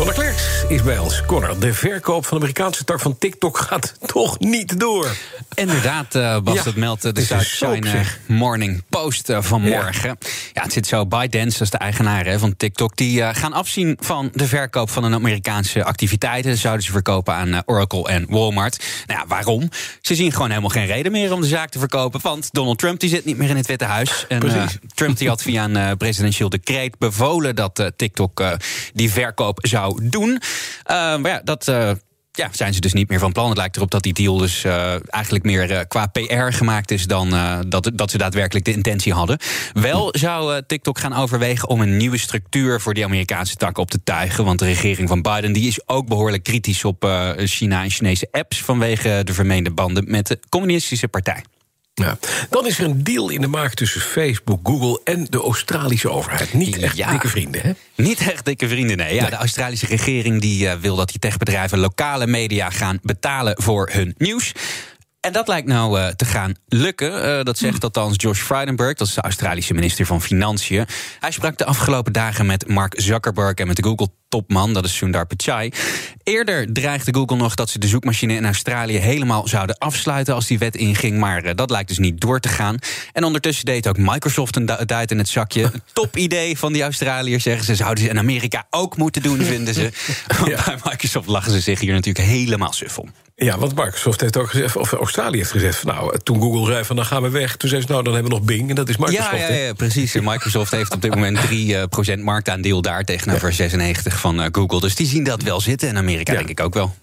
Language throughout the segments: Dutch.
Conor Klerks is bij ons. Conor, de verkoop van de Amerikaanse tak van TikTok gaat toch niet door. Inderdaad, uh, Bas, Ja, dat meldt eh, de South China. Morning Post eh, vanmorgen. Ja. Het zit zo. ByteDance, dat is de eigenaar hè, van TikTok... die eh, gaan afzien van de verkoop van hun Amerikaanse activiteiten. Dat zouden ze verkopen aan eh, Oracle en Walmart. Nou ja, waarom? Ze zien gewoon helemaal geen reden meer om de zaak te verkopen... want Donald Trump die zit niet meer in het Witte Huis. En, eh. Trump die had via een presidentieel decreet bevolen... dat TikTok die verkoop zou doen. Maar ja, dat... ja, zijn ze dus niet meer van plan. Het lijkt erop dat die deal dus eh, eigenlijk meer eh, qua PR gemaakt is dan eh, dat, dat ze daadwerkelijk de intentie hadden. Wel zou TikTok gaan overwegen om een nieuwe structuur voor die Amerikaanse tak op te tuigen. Want de regering van Biden die is ook behoorlijk kritisch op China en Chinese apps vanwege de vermeende banden met de communistische partij. Ja. Dan is er een deal in de maak tussen Facebook, Google en de Australische overheid. Niet echt Ja. dikke vrienden, hè? Niet echt dikke vrienden, nee. Ja, de Australische regering die, eh, wil dat die techbedrijven lokale media gaan betalen voor hun nieuws. En dat lijkt nou eh, te gaan lukken. Eh, dat zegt althans Josh Frydenberg, dat is de Australische minister van Financiën. Hij sprak de afgelopen dagen met Mark Zuckerberg en met de Google-topman, dat is Sundar Pichai. Eerder dreigde Google nog dat ze de zoekmachine in Australië helemaal zouden afsluiten als die wet inging. Maar eh, dat lijkt dus niet door te gaan. En ondertussen deed ook Microsoft een du- duit in het zakje. Top idee van die Australiërs, zeggen ze. Zouden ze in Amerika ook moeten doen, vinden ze. Want Bij Microsoft lachen ze zich hier natuurlijk helemaal suf om. Ja, want Microsoft heeft ook gezegd, of Australië heeft gezegd... Van, nou, toen Google zei van dan gaan we weg, toen zei ze... nou, dan hebben we nog Bing en dat is Microsoft. Ja, ja, ja, precies. Microsoft heeft op dit moment 3% marktaandeel daar tegenover 96 van eh, Google. Dus die zien dat wel zitten. En Amerika Ja. denk ik ook wel.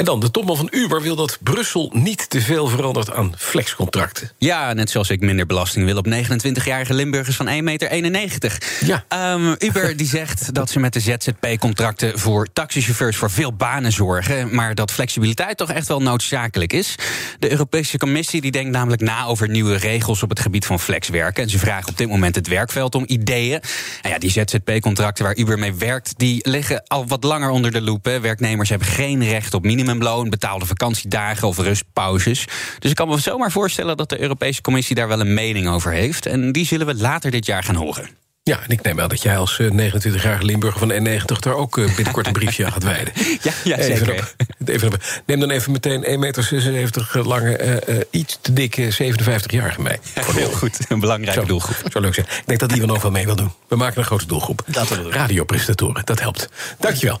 En dan, de topman van Uber wil dat Brussel niet te veel verandert aan flexcontracten. Ja, net zoals ik minder belasting wil op 29-jarige Limburgers van 1,91 meter. Ja. Ehm, Uber die zegt dat ze met de ZZP-contracten voor taxichauffeurs voor veel banen zorgen. Maar dat flexibiliteit toch echt wel noodzakelijk is. De Europese Commissie die denkt namelijk na over nieuwe regels op het gebied van flexwerken. En ze vragen op dit moment het werkveld om ideeën. En ja, die ZZP-contracten waar Uber mee werkt, die liggen al wat langer onder de loep. Werknemers hebben geen recht op minimumloon, betaalde vakantiedagen of rustpauzes. Dus ik kan me zomaar voorstellen dat de Europese Commissie daar wel een mening over heeft. En die zullen we later dit jaar gaan horen. Ja, en ik neem aan dat jij als eh, 29-jarige Limburger van N90... daar ook eh, binnenkort een briefje aan gaat wijden. Ja, ja, Even zeker. op- even op- neem dan even meteen 1,76 meter lange, eh, eh, iets te dikke 57-jarige mee. Heel goed, een belangrijke Zo, doelgroep. Zou leuk zijn. Ik denk dat Ivan ook wel mee wil doen. We maken een grote doelgroep. Laten we doen. Radiopresentatoren, dat helpt. Dankjewel.